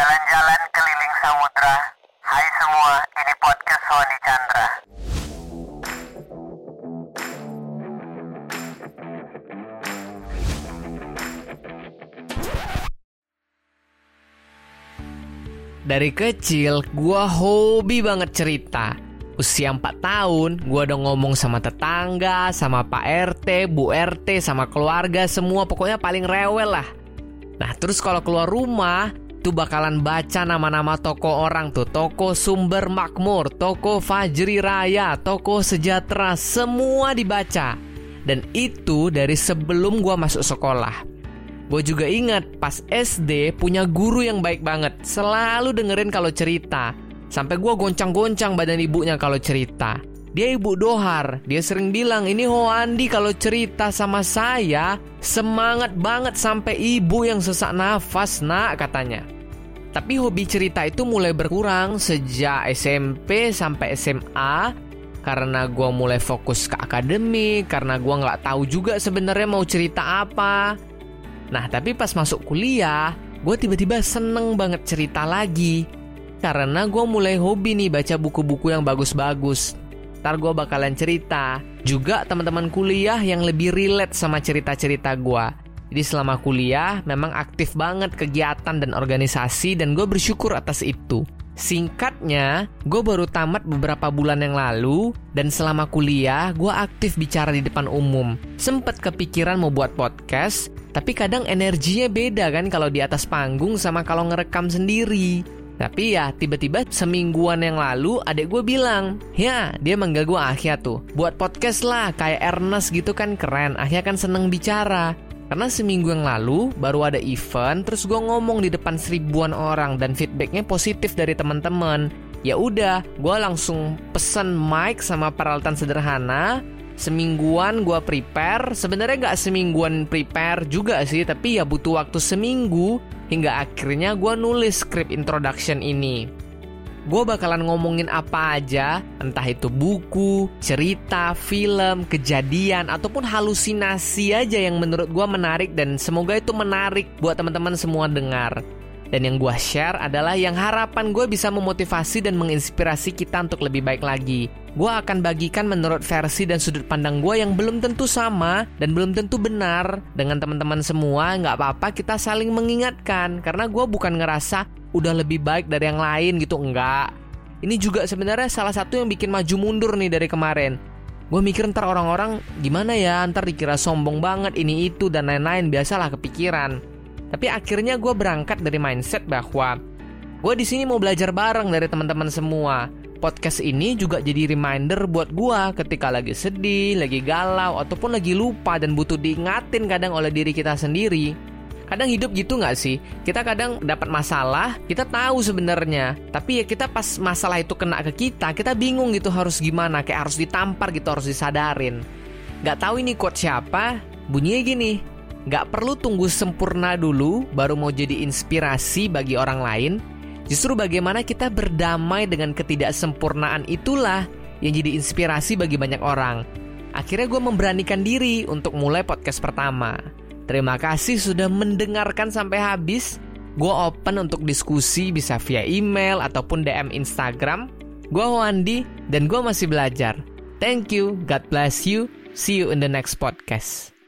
Jalan-jalan keliling samudra. Hai semua, ini podcast Sony Chandra. Dari kecil, gua hobi banget cerita. Usia 4 tahun, gua udah ngomong sama tetangga, sama Pak RT, Bu RT, sama keluarga semua, pokoknya paling rewel lah. Nah, terus kalau keluar rumah, tuh bakalan baca nama-nama toko orang tuh. Toko Sumber Makmur, Toko Fajri Raya, Toko Sejahtera, semua dibaca. Dan itu dari sebelum gua masuk sekolah. Gue juga ingat pas SD punya guru yang baik banget, selalu dengerin kalau cerita. Sampai gue goncang-goncang badan ibunya kalau cerita. Dia ibu dohar, dia sering bilang ini Hoandi kalau cerita sama saya semangat banget sampai ibu yang sesak nafas nak katanya. Tapi hobi cerita itu mulai berkurang sejak SMP sampai SMA karena gue mulai fokus ke akademik, karena gue nggak tahu juga sebenarnya mau cerita apa. Nah, tapi pas masuk kuliah, gue tiba-tiba seneng banget cerita lagi. Karena gue mulai hobi nih baca buku-buku yang bagus-bagus. Ntar gue bakalan cerita. Juga teman-teman kuliah yang lebih relate sama cerita-cerita gue. Jadi selama kuliah memang aktif banget kegiatan dan organisasi dan gue bersyukur atas itu. Singkatnya, gue baru tamat beberapa bulan yang lalu dan selama kuliah gue aktif bicara di depan umum. Sempet kepikiran mau buat podcast, tapi kadang energinya beda kan kalau di atas panggung sama kalau ngerekam sendiri. Tapi ya tiba-tiba semingguan yang lalu adik gue bilang, ya dia manggil gue Ahya tuh, buat podcast lah kayak Ernest gitu kan keren, Ahya kan seneng bicara. Karena seminggu yang lalu baru ada event, terus gue ngomong di depan seribuan orang dan feedbacknya positif dari teman-teman. Ya udah, gue langsung pesen mic sama peralatan sederhana. Semingguan gue prepare, sebenarnya nggak semingguan prepare juga sih, tapi ya butuh waktu seminggu hingga akhirnya gue nulis script introduction ini. Gue bakalan ngomongin apa aja, entah itu buku, cerita, film, kejadian, ataupun halusinasi aja yang menurut gue menarik dan semoga itu menarik buat teman-teman semua dengar. Dan yang gue share adalah yang harapan gue bisa memotivasi dan menginspirasi kita untuk lebih baik lagi. Gue akan bagikan menurut versi dan sudut pandang gue yang belum tentu sama dan belum tentu benar dengan teman-teman semua. Nggak apa-apa kita saling mengingatkan karena gue bukan ngerasa udah lebih baik dari yang lain gitu enggak. Ini juga sebenarnya salah satu yang bikin maju mundur nih dari kemarin. Gue mikir ntar orang-orang gimana ya, ntar dikira sombong banget ini itu dan lain-lain biasalah kepikiran. Tapi akhirnya gue berangkat dari mindset bahwa gue di sini mau belajar bareng dari teman-teman semua. Podcast ini juga jadi reminder buat gue ketika lagi sedih, lagi galau, ataupun lagi lupa dan butuh diingatin kadang oleh diri kita sendiri kadang hidup gitu nggak sih? Kita kadang dapat masalah, kita tahu sebenarnya, tapi ya kita pas masalah itu kena ke kita, kita bingung gitu harus gimana, kayak harus ditampar gitu, harus disadarin. Gak tahu ini quote siapa, bunyinya gini, Gak perlu tunggu sempurna dulu baru mau jadi inspirasi bagi orang lain. Justru bagaimana kita berdamai dengan ketidaksempurnaan itulah yang jadi inspirasi bagi banyak orang. Akhirnya gue memberanikan diri untuk mulai podcast pertama. Terima kasih sudah mendengarkan sampai habis. Gue open untuk diskusi bisa via email ataupun DM Instagram. Gue Wandi dan gue masih belajar. Thank you, God bless you. See you in the next podcast.